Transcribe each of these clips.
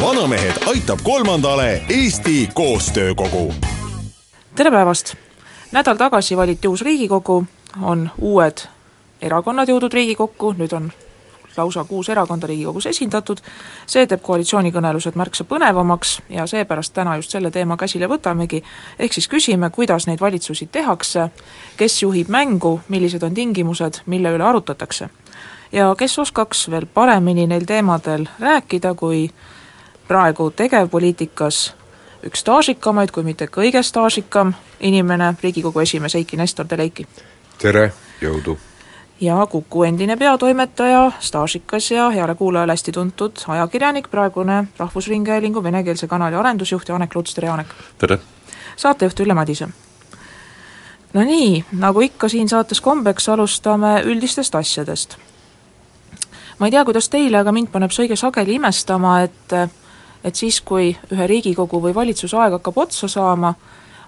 Vanamehed aitab kolmandale Eesti Koostöökogu. tere päevast! nädal tagasi valiti uus Riigikogu, on uued erakonnad jõudnud Riigikokku, nüüd on lausa kuus erakonda Riigikogus esindatud, see teeb koalitsioonikõnelused märksa põnevamaks ja seepärast täna just selle teema käsile võtamegi, ehk siis küsime, kuidas neid valitsusi tehakse, kes juhib mängu, millised on tingimused, mille üle arutatakse. Ja kes oskaks veel paremini neil teemadel rääkida, kui praegu tegevpoliitikas üks staažikamaid, kui mitte kõige staažikam inimene, Riigikogu esimees Eiki Nestor, tere Eiki! tere, jõudu! ja Kuku endine peatoimetaja, staažikas ja heale kuulajale hästi tuntud ajakirjanik, praegune Rahvusringhäälingu venekeelse kanali arendusjuht Janek Luts, tere Janek! tere! saatejuht Ülle Madise. no nii, nagu ikka siin saates kombeks, alustame üldistest asjadest. Ma ei tea, kuidas teile, aga mind paneb see õige sageli imestama, et et siis, kui ühe Riigikogu või valitsuse aeg hakkab otsa saama,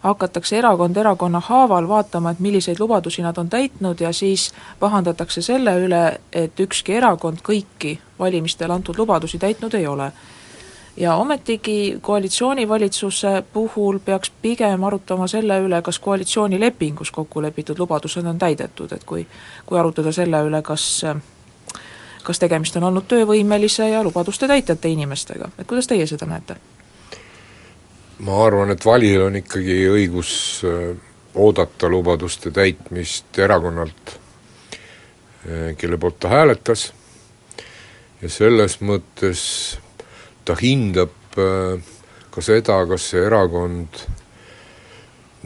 hakatakse erakond erakonna haaval vaatama, et milliseid lubadusi nad on täitnud ja siis pahandatakse selle üle, et ükski erakond kõiki valimistel antud lubadusi täitnud ei ole. ja ometigi koalitsioonivalitsuse puhul peaks pigem arutama selle üle, kas koalitsioonilepingus kokku lepitud lubadused on täidetud, et kui kui arutada selle üle, kas kas tegemist on olnud töövõimelise ja lubaduste täitjate inimestega, et kuidas teie seda näete? ma arvan, et valijal on ikkagi õigus äh, oodata lubaduste täitmist erakonnalt, äh, kelle poolt ta hääletas, ja selles mõttes ta hindab äh, ka seda, kas see erakond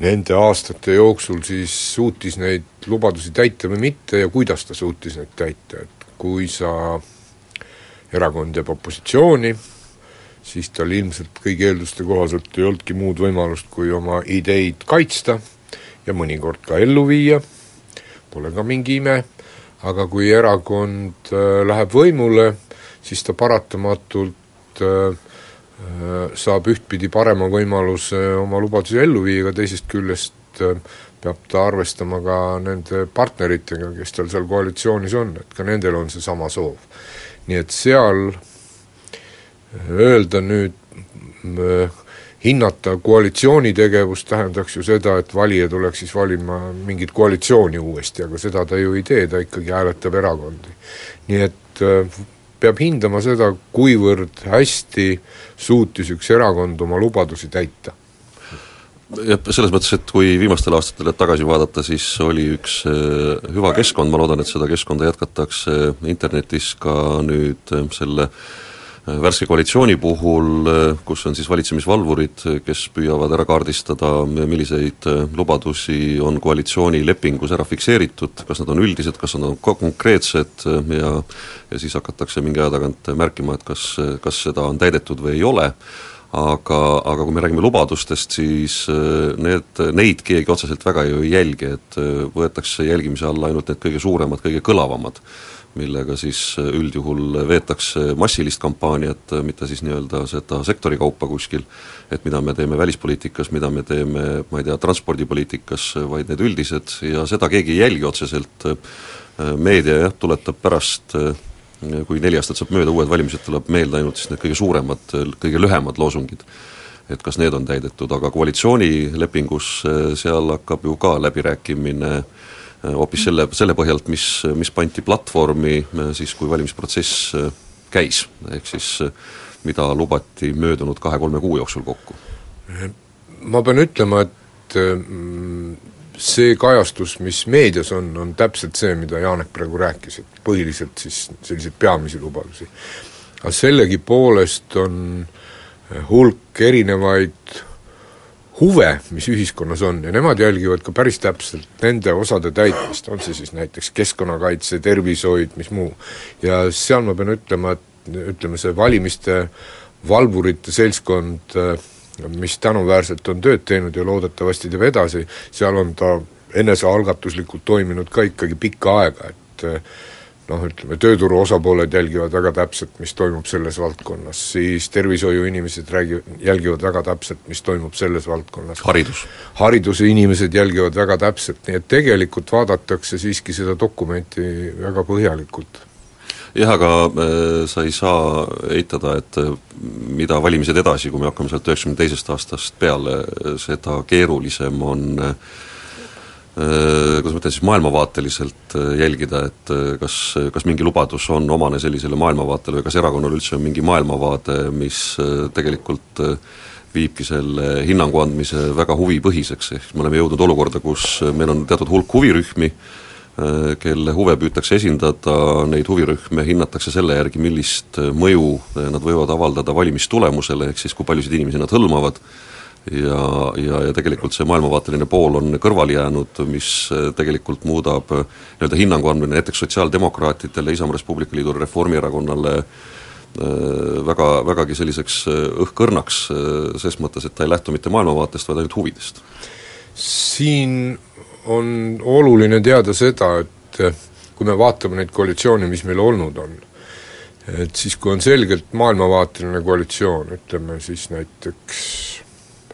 nende aastate jooksul siis suutis neid lubadusi täita või mitte ja kuidas ta suutis neid täita, et kui sa, erakond jääb opositsiooni, siis tal ilmselt kõigi eelduste kohaselt ei olnudki muud võimalust, kui oma ideid kaitsta ja mõnikord ka ellu viia, pole ka mingi ime, aga kui erakond äh, läheb võimule, siis ta paratamatult äh, äh, saab ühtpidi parema võimaluse oma lubadusi ellu viia, aga teisest küljest äh, peab ta arvestama ka nende partneritega, kes tal seal koalitsioonis on, et ka nendel on seesama soov. nii et seal öelda nüüd hinnata koalitsiooni tegevust tähendaks ju seda, et valija tuleks siis valima mingit koalitsiooni uuesti, aga seda ta ju ei tee, ta ikkagi hääletab erakondi. nii et peab hindama seda, kuivõrd hästi suutis üks erakond oma lubadusi täita jah, selles mõttes, et kui viimastele aastatele tagasi vaadata, siis oli üks hüva keskkond, ma loodan, et seda keskkonda jätkatakse internetis ka nüüd selle värske koalitsiooni puhul, kus on siis valitsemisvalvurid, kes püüavad ära kaardistada, milliseid lubadusi on koalitsioonilepingus ära fikseeritud, kas nad on üldised, kas nad on konkreetsed ja ja siis hakatakse mingi aja tagant märkima, et kas, kas seda on täidetud või ei ole aga, aga kui me räägime lubadustest, siis need, neid keegi otseselt väga ju ei jälgi, et võetakse jälgimise alla ainult need kõige suuremad, kõige kõlavamad, millega siis üldjuhul veetakse massilist kampaaniat, mitte siis nii-öelda seda sektori kaupa kuskil, et mida me teeme välispoliitikas, mida me teeme, ma ei tea, transpordipoliitikas, vaid need üldised. Ja seda keegi ei jälgi otseselt, meedia jah, tuletab pärast kui neli aastat saab mööda, uued valimised, tuleb meelde ainult siis need kõige suuremad, kõige lühemad loosungid. et kas need on täidetud, aga koalitsioonilepingus seal hakkab ju ka läbirääkimine hoopis selle, selle põhjalt, mis, mis pandi platvormi siis, kui valimisprotsess käis, ehk siis mida lubati möödunud kahe-kolme kuu jooksul kokku? ma pean ütlema, et see kajastus, mis meedias on, on täpselt see, mida Janek praegu rääkis, et põhiliselt siis selliseid peamisi lubadusi. aga sellegipoolest on hulk erinevaid huve, mis ühiskonnas on ja nemad jälgivad ka päris täpselt nende osade täitmist, on see siis näiteks keskkonnakaitse, tervishoid, mis muu. ja seal ma pean ütlema, et ütleme, see valimiste valvurite seltskond mis tänuväärselt on tööd teinud ja loodetavasti teeb edasi, seal on ta enesealgatuslikult toiminud ka ikkagi pikka aega, et eh, noh, ütleme, tööturu osapooled jälgivad väga täpselt, mis toimub selles valdkonnas, siis tervishoiuinimesed räägivad, jälgivad väga täpselt, mis toimub selles valdkonnas. haridus. hariduse inimesed jälgivad väga täpselt, nii et tegelikult vaadatakse siiski seda dokumenti väga põhjalikult jah, aga äh, sa ei saa eitada, et äh, mida valimised edasi, kui me hakkame sealt üheksakümne teisest aastast peale, seda keerulisem on äh, Äh, kuidas ma ütlen siis, maailmavaateliselt äh, jälgida, et äh, kas, kas mingi lubadus on omane sellisele maailmavaatele või kas erakonnal üldse on mingi maailmavaade, mis tegelikult viibki selle hinnangu andmise väga huvipõhiseks, ehk me oleme jõudnud olukorda, kus meil on teatud hulk huvirühmi, kelle huve püütakse esindada, neid huvirühme hinnatakse selle järgi, millist mõju nad võivad avaldada valimistulemusele, ehk siis kui paljusid inimesi nad hõlmavad, ja, ja, ja tegelikult see maailmavaateline pool on kõrvale jäänud, mis äh, tegelikult muudab äh, nii-öelda hinnangu andmine näiteks sotsiaaldemokraatidele, Isamaa Res Publica Liidule, Reformierakonnale äh, väga, vägagi selliseks õhkõrnaks, ses mõttes, et ta ei lähtu mitte maailmavaatest, vaid ainult huvidest. siin on oluline teada seda, et kui me vaatame neid koalitsioone, mis meil olnud on, et siis kui on selgelt maailmavaateline koalitsioon, ütleme siis näiteks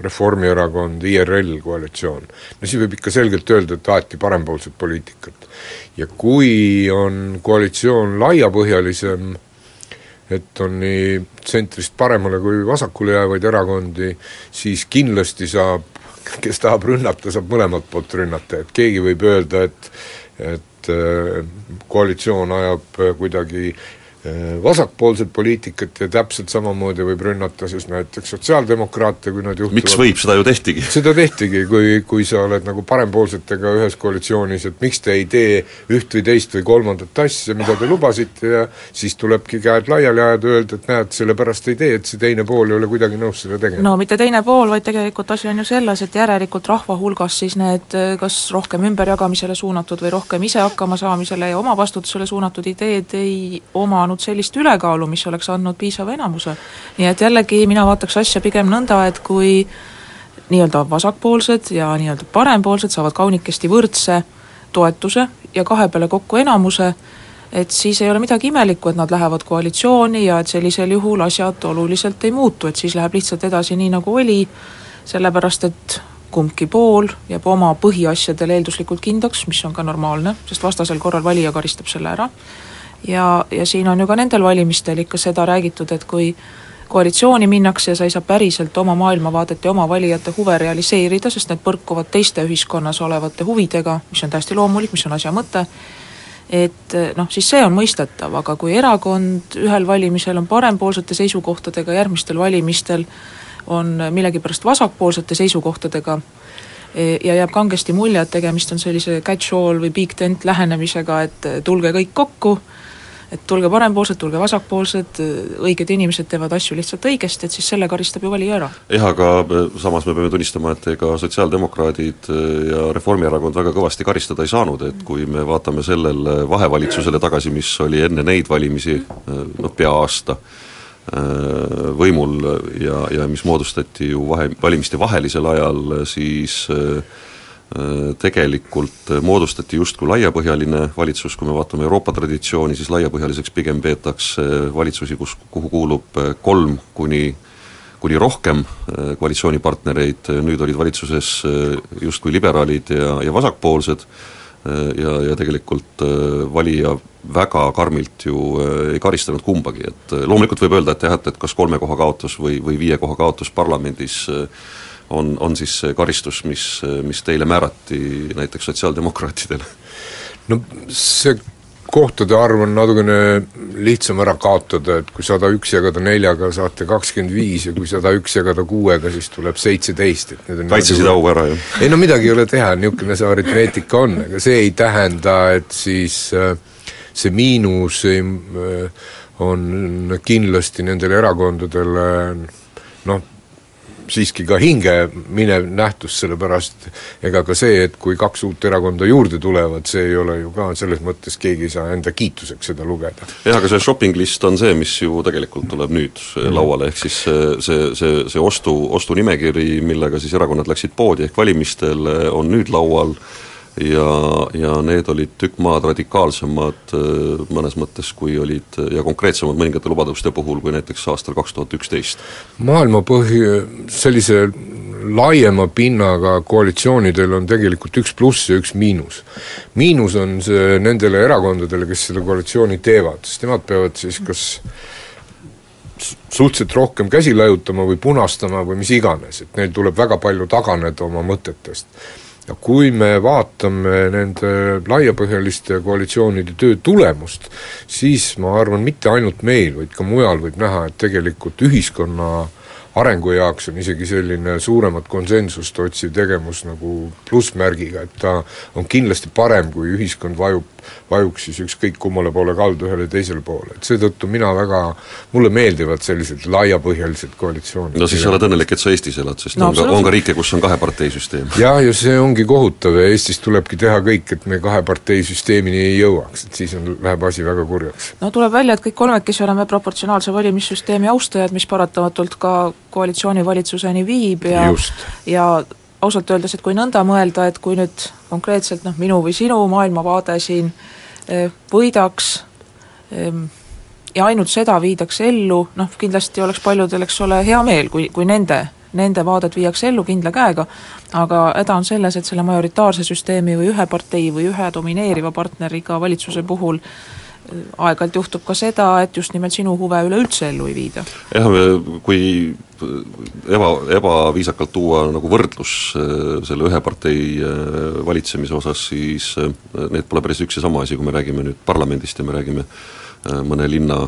Reformierakond, IRL koalitsioon, no siis võib ikka selgelt öelda, et aeti parempoolset poliitikat. ja kui on koalitsioon laiapõhjalisem, et on nii tsentrist paremale kui vasakule jäävaid erakondi, siis kindlasti saab, kes tahab rünnata, saab mõlemalt poolt rünnata, et keegi võib öelda, et et äh, koalitsioon ajab kuidagi Äh, vasakpoolset poliitikat ja täpselt samamoodi võib rünnata siis näiteks sotsiaaldemokraate, kui nad juhtuvad miks võib, seda ju tehtigi. seda tehtigi, kui, kui sa oled nagu parempoolsetega ühes koalitsioonis, et miks te ei tee üht või teist või kolmandat asja, mida te lubasite ja siis tulebki käed laiali ajada, öelda, et näed, sellepärast ei tee, et see teine pool ei ole kuidagi nõus seda tegema. no mitte teine pool, vaid tegelikult asi on ju selles, et järelikult rahva hulgas siis need kas rohkem ümberjagamisele suunatud või rohkem ise hakkama saamisele ja omavastutusele suunatud ideed ei omanud saanud sellist ülekaalu, mis oleks andnud piisava enamuse. nii et jällegi mina vaataks asja pigem nõnda, et kui nii-öelda vasakpoolsed ja nii-öelda parempoolsed saavad kaunikesti võrdse toetuse ja kahe peale kokku enamuse, et siis ei ole midagi imelikku, et nad lähevad koalitsiooni ja et sellisel juhul asjad oluliselt ei muutu, et siis läheb lihtsalt edasi nii, nagu oli, sellepärast et kumbki pool jääb oma põhiasjadele eelduslikult kindlaks, mis on ka normaalne, sest vastasel korral valija karistab selle ära ja, ja siin on ju ka nendel valimistel ikka seda räägitud, et kui koalitsiooni minnakse ja sa ei saa päriselt oma maailmavaadet ja oma valijate huve realiseerida, sest need põrkuvad teiste ühiskonnas olevate huvidega, mis on täiesti loomulik, mis on asja mõte, et noh, siis see on mõistetav, aga kui erakond ühel valimisel on parempoolsete seisukohtadega, järgmistel valimistel on millegipärast vasakpoolsete seisukohtadega, e, ja jääb kangesti mulje, et tegemist on sellise catch-all või big tent lähenemisega, et tulge kõik kokku, et tulge parempoolsed, tulge vasakpoolsed, õiged inimesed teevad asju lihtsalt õigesti, et siis selle karistab ju valija ära. jah, aga äh, samas me peame tunnistama, et ega sotsiaaldemokraadid äh, ja Reformierakond väga kõvasti karistada ei saanud, et kui me vaatame sellele vahevalitsusele tagasi, mis oli enne neid valimisi, äh, noh pea aasta, võimul ja, ja mis moodustati ju vahe, valimiste vahelisel ajal, siis äh, Äh, tegelikult moodustati justkui laiapõhjaline valitsus, kui me vaatame Euroopa traditsiooni, siis laiapõhjaliseks pigem peetakse valitsusi, kus, kuhu kuulub äh, kolm kuni kuni rohkem äh, koalitsioonipartnereid, nüüd olid valitsuses justkui liberaalid ja, ja vasakpoolsed. Ja, ja tegelikult valija väga karmilt ju ei karistanud kumbagi, et loomulikult võib öelda, et jah, et, et kas kolme koha kaotus või, või viie koha kaotus parlamendis äh, on, on siis see karistus, mis, mis teile määrati näiteks sotsiaaldemokraatidele? no see kohtade arv on natukene lihtsam ära kaotada, et kui sada üks jagada neljaga, saate kakskümmend viis ja kui sada üks jagada kuuega, siis tuleb seitseteist, et need on kaitsesid au ära, ju? ei no midagi ei ole teha, niisugune see aritmeetika on, aga see ei tähenda, et siis äh, see miinus ei, äh, on kindlasti nendele erakondadele noh, siiski ka hinge minev nähtus, sellepärast ega ka see, et kui kaks uut erakonda juurde tulevad, see ei ole ju ka selles mõttes, keegi ei saa enda kiituseks seda lugeda. jah, aga see shopping list on see, mis ju tegelikult tuleb nüüd mm. lauale, ehk siis see, see, see, see ostu, ostunimekiri, millega siis erakonnad läksid poodi ehk valimistele, on nüüd laual ja, ja need olid tükk maad radikaalsemad äh, mõnes mõttes, kui olid ja konkreetsemad mõningate lubaduste puhul, kui näiteks aastal kaks tuhat üksteist. maailma põhi, sellise laiema pinnaga koalitsioonidel on tegelikult üks pluss ja üks miinus. miinus on see nendele erakondadele, kes seda koalitsiooni teevad, sest nemad peavad siis kas suhteliselt rohkem käsi laiutama või punastama või mis iganes, et neil tuleb väga palju taganeda oma mõtetest ja kui me vaatame nende laiapõhjaliste koalitsioonide töö tulemust, siis ma arvan, mitte ainult meil, vaid ka mujal võib näha, et tegelikult ühiskonna arengu jaoks on isegi selline suuremat konsensust otsiv tegevus nagu plussmärgiga, et ta on kindlasti parem, kui ühiskond vajub vajuks siis ükskõik kummale poole kaldu, ühele teisele poole, et seetõttu mina väga, mulle meeldivad sellised laiapõhjalised koalitsioonid. no siis sa oled õnnelik, et sa Eestis elad, sest no, on ka, on ka riike, kus on kaheparteisüsteem. jah, ja see ongi kohutav ja Eestis tulebki teha kõik, et me kaheparteisüsteemini ei jõuaks, et siis on, läheb asi väga kurjaks. no tuleb välja, et kõik kolmekesi oleme proportsionaalse valimissüsteemi austajad, mis paratamatult ka koalitsioonivalitsuseni viib ja Just. ja ausalt öeldes, et kui nõnda mõelda, et kui nüüd konkreetselt noh, minu või sinu maailmavaade siin eh, võidaks ehm, ja ainult seda viidaks ellu, noh kindlasti oleks paljudel, eks ole, hea meel, kui, kui nende, nende vaadet viiakse ellu kindla käega, aga häda on selles, et selle majoritaarse süsteemi või ühe partei või ühe domineeriva partneriga valitsuse puhul eh, aeg-ajalt juhtub ka seda, et just nimelt sinu huve üleüldse ellu ei viida. jah, kui eba, ebaviisakalt tuua nagu võrdlus äh, selle ühe partei äh, valitsemise osas, siis äh, need pole päris üks ja sama asi, kui me räägime nüüd parlamendist ja me räägime mõne linna,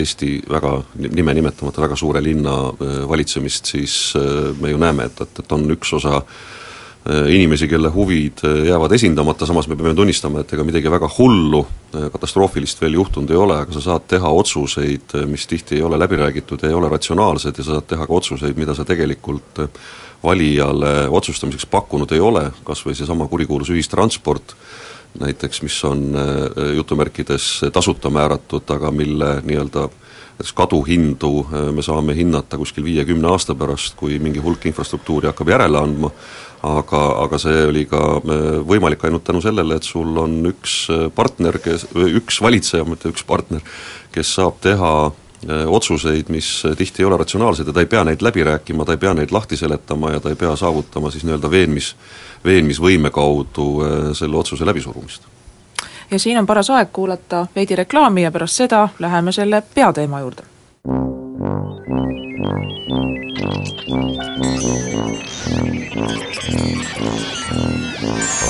Eesti väga, nime nimetamata väga suure linna valitsemist, siis me ju näeme, et, et, et on üks osa äh, inimesi, kelle huvid äh, jäävad esindamata, samas me peame tunnistama, et ega midagi väga hullu, äh, katastroofilist veel juhtunud ei ole, aga sa saad teha otsuseid, mis tihti ei ole läbi räägitud ja ei ole ratsionaalsed ja sa saad teha ka otsuseid, mida sa tegelikult valijale otsustamiseks pakkunud ei ole, kas või seesama kurikuulus ühistransport, näiteks mis on jutumärkides tasuta määratud, aga mille nii-öelda näiteks kaduhindu me saame hinnata kuskil viie-kümne aasta pärast, kui mingi hulk infrastruktuuri hakkab järele andma, aga, aga see oli ka äh, võimalik ainult tänu sellele, et sul on üks äh, partner, kes, üks valitseja, mitte üks partner, kes saab teha äh, otsuseid, mis tihti ei ole ratsionaalsed ja ta ei pea neid läbi rääkima, ta ei pea neid lahti seletama ja ta ei pea saavutama siis nii-öelda veenmis, veenmisvõime kaudu selle otsuse läbisurumist. Ja siin on paras aeg kuulata veidi reklaami ja pärast seda läheme selle peateema juurde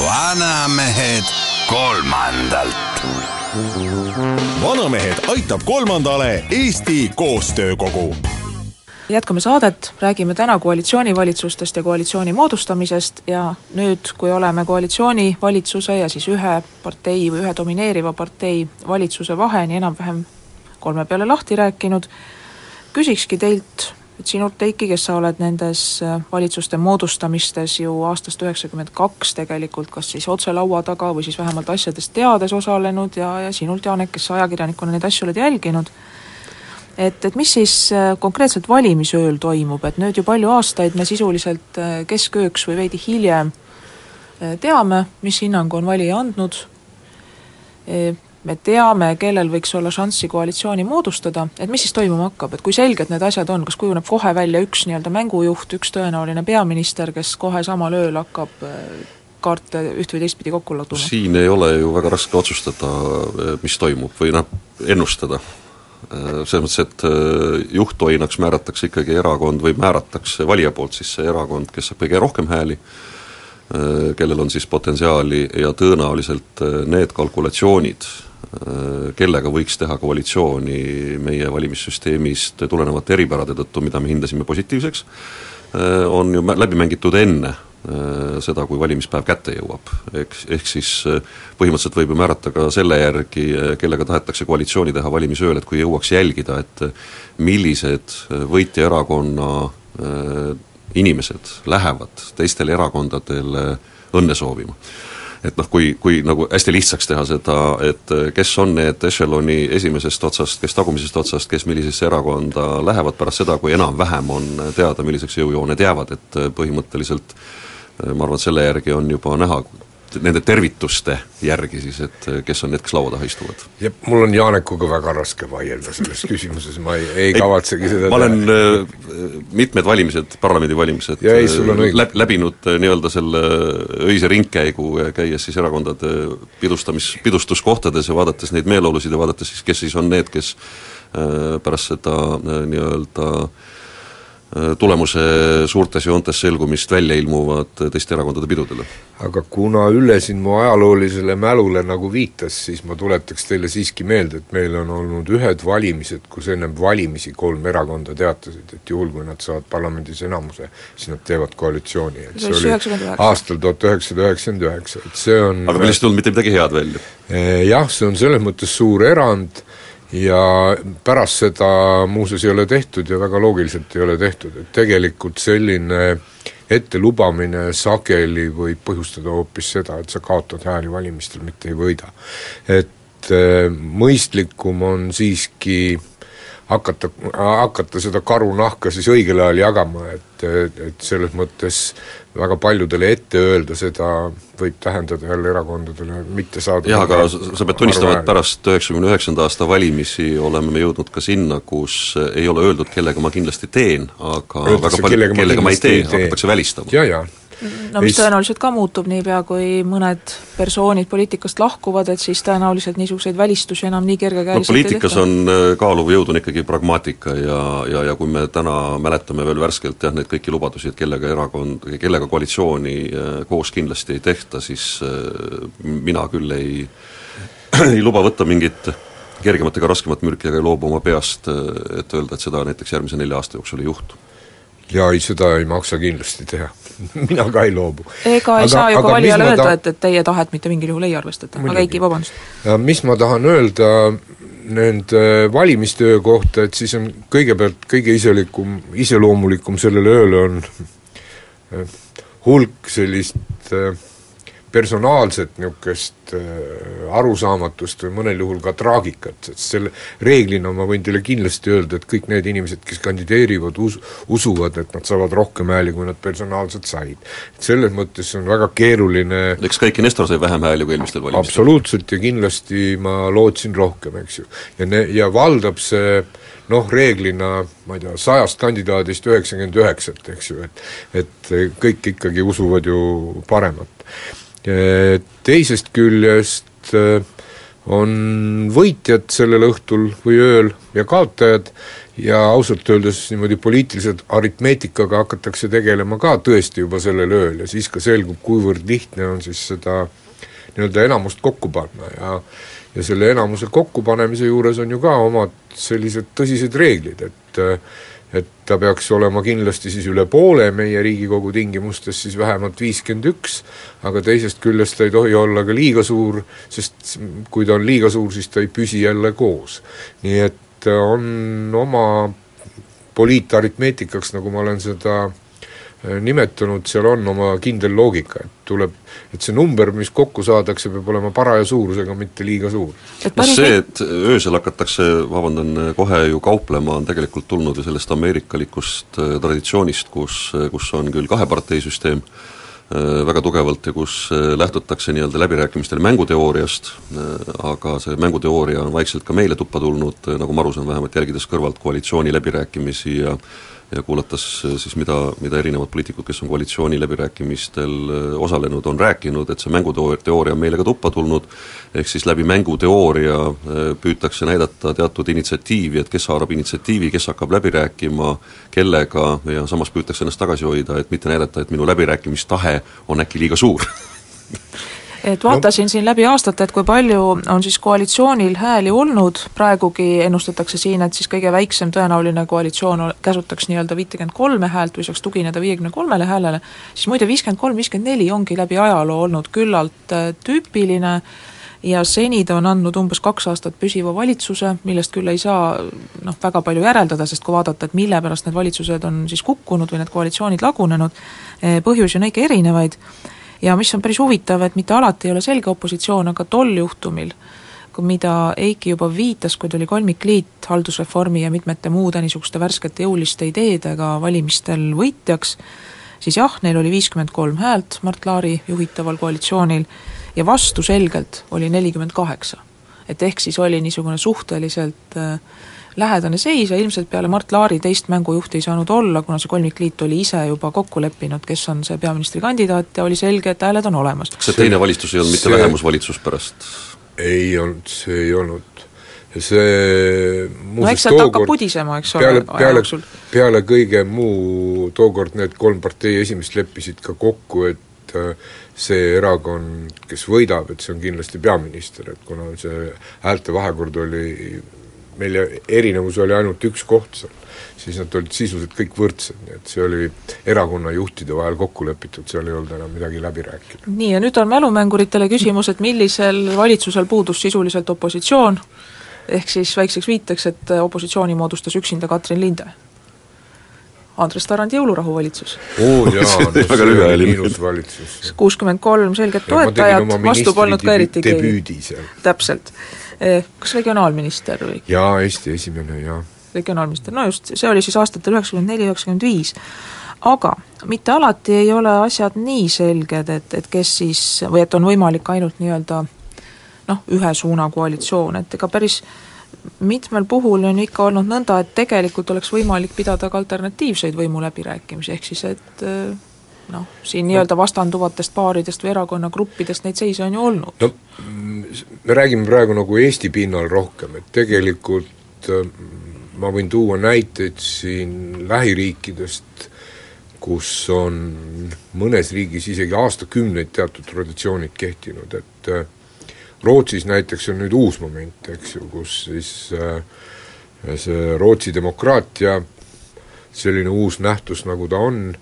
vanamehed kolmandalt. vanamehed aitab kolmandale Eesti Koostöökogu jätkame saadet, räägime täna koalitsioonivalitsustest ja koalitsiooni moodustamisest ja nüüd, kui oleme koalitsioonivalitsuse ja siis ühe partei või ühe domineeriva partei valitsuse vaheni enam-vähem kolme peale lahti rääkinud, küsikski teilt et sinult, Eiki, kes sa oled nendes äh, valitsuste moodustamistes ju aastast üheksakümmend kaks tegelikult kas siis otse laua taga või siis vähemalt asjadest teades osalenud ja, ja sinult, Janek, kes sa ajakirjanikuna neid asju oled jälginud, et, et mis siis äh, konkreetselt valimisööl toimub, et nüüd ju palju aastaid me sisuliselt äh, keskööks või veidi hiljem teame, mis hinnangu on valija andnud, me teame, kellel võiks olla šanssi koalitsiooni moodustada, et mis siis toimuma hakkab, et kui selged need asjad on, kas kujuneb kohe välja üks nii-öelda mängujuht, üks tõenäoline peaminister, kes kohe samal ööl hakkab äh, kaarte üht või teistpidi kokku laduma? siin ei ole ju väga raske otsustada, äh, mis toimub või noh, ennustada. Äh, selles mõttes, et juhttoinaks määratakse ikkagi erakond või määratakse valija poolt siis see erakond, kes saab kõige rohkem hääli, kellel on siis potentsiaali ja tõenäoliselt need kalkulatsioonid, Äh, kellega võiks teha koalitsiooni meie valimissüsteemist tulenevate eripärade tõttu, mida me hindasime positiivseks, äh, on ju läbi mängitud enne äh, seda, kui valimispäev kätte jõuab. eks, ehk siis põhimõtteliselt võib ju määrata ka selle järgi, kellega tahetakse koalitsiooni teha valimisööl, et kui jõuaks jälgida, et millised võitjaerakonna inimesed lähevad teistele erakondadele õnne soovima et noh, kui, kui nagu hästi lihtsaks teha seda, et kes on need ešeloni esimesest otsast, kes tagumisest otsast, kes millisesse erakonda lähevad pärast seda, kui enam-vähem on teada, milliseks jõujooned jäävad, et põhimõtteliselt ma arvan, et selle järgi on juba näha, nende tervituste järgi siis, et kes on need, kes laua taha istuvad? jah, mul on Janekuga väga raske vaielda selles küsimuses, ma ei, ei kavatsegi seda ma olen äh, mitmed valimised, parlamendivalimised Ja ei, sul on äh, õigus. läb-, läbinud äh, nii-öelda selle öise ringkäigu, käies siis erakondade pidustamis, pidustuskohtades ja vaadates neid meeleolusid ja vaadates siis, kes siis on need, kes äh, pärast seda äh, nii-öelda äh, tulemuse suurtes joontes selgumist välja ilmuvad teiste erakondade pidudele. aga kuna Ülle siin mu ajaloolisele mälule nagu viitas, siis ma tuletaks teile siiski meelde, et meil on olnud ühed valimised, kus ennem valimisi kolm erakonda teatasid, et juhul, kui nad saavad parlamendis enamuse, siis nad teevad koalitsiooni, et See oli oli 99. aastal tuhat üheksasada üheksakümmend üheksa, et see on aga millest ei tulnud mitte midagi head välja. Eh, Jah, see on selles mõttes suur erand ja pärast seda muuseas ei ole tehtud ja väga loogiliselt ei ole tehtud, et tegelikult selline ettelubamine sageli võib põhjustada hoopis seda, et sa kaotad hääli valimistel, mitte ei võida. et eh, mõistlikum on siiski hakata, hakata seda karunahka siis õigel ajal jagama, et, et selles mõttes väga paljudele ette öelda seda võib tähendada jälle erakondadele mitte saada jah, aga sa pead tunnistama, et pärast üheksakümne üheksanda aasta valimisi oleme me jõudnud ka sinna, kus ei ole öeldud, kellega ma kindlasti teen, aga Öeldakse, väga palju, kellega ma kellega ma ei tee, tee. hakatakse välistama. ja, ja no mis tõenäoliselt ka muutub niipea, kui mõned persoonid poliitikast lahkuvad, et siis tõenäoliselt niisuguseid välistusi enam nii no kergekäeliselt poliitikas on äh, kaaluv jõud on ikkagi pragmaatika ja, ja, ja kui me täna mäletame veel värskelt jah, neid kõiki lubadusi, et kellega erakond, kellega koalitsiooni äh, koos kindlasti ei tehta, siis äh, mina küll ei ei luba võtta mingit kergemat ega raskemat mürki ega ei loobu oma peast, et öelda, et seda näiteks järgmise nelja aasta jooksul ei juhtu. Ja ei, seda ei maksa kindlasti teha mina ka ei loobu. ega ei Aga- saa ju ka valijale öelda ta- et, et teie tahet mitte mingil juhul ei arvestata, aga Muidugi. Eiki, vabandust. mis ma tahan öelda nende valimistöö kohta, et siis on kõigepealt kõige iselikum, iseloomulikum sellele ööle on eh, hulk sellist eh, personaalset niisugust äh, arusaamatust või mõnel juhul ka traagikat, sest selle reeglina ma võin teile kindlasti öelda, et kõik need inimesed, kes kandideerivad, us-, usuvad, et nad saavad rohkem hääli, kui nad personaalselt said. et selles mõttes on väga keeruline eks ka Eiki Nestor sai vähem hääli kui eelmistel valimistel. absoluutselt ja kindlasti ma lootsin rohkem, eks ju. ja ne-, ja valdab see noh, reeglina ma ei tea, sajast kandidaadist üheksakümmend üheksat, eks ju, et et kõik ikkagi usuvad ju paremat. Teisest küljest eh, on võitjad sellel õhtul või ööl ja kaotajad ja ausalt öeldes niimoodi poliitilise aritmeetikaga hakatakse tegelema ka tõesti juba sellel ööl ja siis ka selgub, kuivõrd lihtne on siis seda nii-öelda enamust kokku panna ja ja selle enamuse kokkupanemise juures on ju ka omad sellised tõsised reeglid, et et ta peaks olema kindlasti siis üle poole meie Riigikogu tingimustes, siis vähemalt viiskümmend üks, aga teisest küljest ta ei tohi olla ka liiga suur, sest kui ta on liiga suur, siis ta ei püsi jälle koos. nii et on oma poliitaritmeetikaks, nagu ma olen seda äh, nimetanud, seal on oma kindel loogika, et tuleb, et see number, mis kokku saadakse, peab olema paraja suurusega, mitte liiga suur. päris see, et öösel hakatakse, vabandan, kohe ju kauplema, on tegelikult tulnud ju sellest ameerikalikust äh, traditsioonist, kus, kus on küll kaheparteisüsteem äh, väga tugevalt ja kus äh, lähtutakse nii-öelda läbirääkimistel mänguteooriast, aga see mänguteooria on vaikselt ka meile tuppa tulnud, nagu ma aru saan, vähemalt jälgides kõrvalt koalitsiooni läbirääkimisi ja ja kuulates siis, mida, mida erinevad poliitikud, kes on koalitsiooni läbirääkimistel äh, osalenud, on rääkinud, et see mänguteooria on meile ka tuppa tulnud, ehk siis läbi mänguteooria äh, püütakse näidata teatud initsiatiivi, et kes haarab initsiatiivi, kes hakkab läbi rääkima, kellega, ja samas püütakse ennast tagasi hoida, et mitte näidata, et minu läbirääkimistahe on äkki liiga suur et vaatasin siin läbi aastate, et kui palju on siis koalitsioonil hääli olnud, praegugi ennustatakse siin, et siis kõige väiksem tõenäoline koalitsioon käsutaks nii-öelda viitekümmet kolme häält või saaks tugineda viiekümne kolmele häälele, siis muide viiskümmend kolm, viiskümmend neli ongi läbi ajaloo olnud küllalt äh, tüüpiline ja seni ta on andnud umbes kaks aastat püsiva valitsuse, millest küll ei saa noh, väga palju järeldada, sest kui vaadata, et mille pärast need valitsused on siis kukkunud või need koalitsioonid lagunenud, eh, põhjusi on õige erinevaid, ja mis on päris huvitav, et mitte alati ei ole selge opositsioon, aga tol juhtumil, mida Eiki juba viitas, kui tuli kolmikliit haldusreformi ja mitmete muude niisuguste värskete jõuliste ideedega valimistel võitjaks, siis jah, neil oli viiskümmend kolm häält Mart Laari juhitaval koalitsioonil ja vastu selgelt oli nelikümmend kaheksa. et ehk siis oli niisugune suhteliselt äh, lähedane seis ja ilmselt peale Mart Laari teist mängujuhti ei saanud olla, kuna see kolmikliit oli ise juba kokku leppinud, kes on see peaministrikandidaat ja oli selge, et hääled on olemas. see teine valitsus ei olnud mitte see... vähemusvalitsus pärast? ei olnud, see ei olnud. see no eks sealt hakkab pudisema, eks ole, aja jooksul. peale kõige muu, tookord need kolm partei esimest leppisid ka kokku, et äh, see erakond, kes võidab, et see on kindlasti peaminister, et kuna see häälte vahekord oli meil erinevus oli ainult üks koht seal, siis nad olid sisuliselt kõik võrdsed, nii et see oli erakonna juhtide vahel kokku lepitud, seal ei olnud enam midagi läbi rääkida. nii, ja nüüd on mälumänguritele küsimus, et millisel valitsusel puudus sisuliselt opositsioon, ehk siis väikseks viiteks, et opositsiooni moodustas üksinda Katrin Linde. Andres Tarandi jõulurahu valitsus. oo jaa, no see oli ilus valitsus. kuuskümmend kolm selget toetajat, vastu polnud ka eriti keegi. täpselt kas regionaalminister või? jaa, Eesti esimene, jaa. regionaalminister, no just, see oli siis aastatel üheksakümmend neli, üheksakümmend viis. aga mitte alati ei ole asjad nii selged, et, et kes siis, või et on võimalik ainult nii-öelda noh, ühe suuna koalitsioon, et ega päris mitmel puhul on ikka olnud nõnda, et tegelikult oleks võimalik pidada ka alternatiivseid võimuläbirääkimisi, ehk siis et noh, siin nii-öelda vastanduvatest paaridest või erakonnagruppidest neid seise on ju olnud. no me räägime praegu nagu Eesti pinnal rohkem, et tegelikult äh, ma võin tuua näiteid siin lähiriikidest, kus on mõnes riigis isegi aastakümneid teatud traditsioonid kehtinud, et äh, Rootsis näiteks on nüüd uus moment, eks ju, kus siis äh, see Rootsi demokraatia, selline uus nähtus, nagu ta on,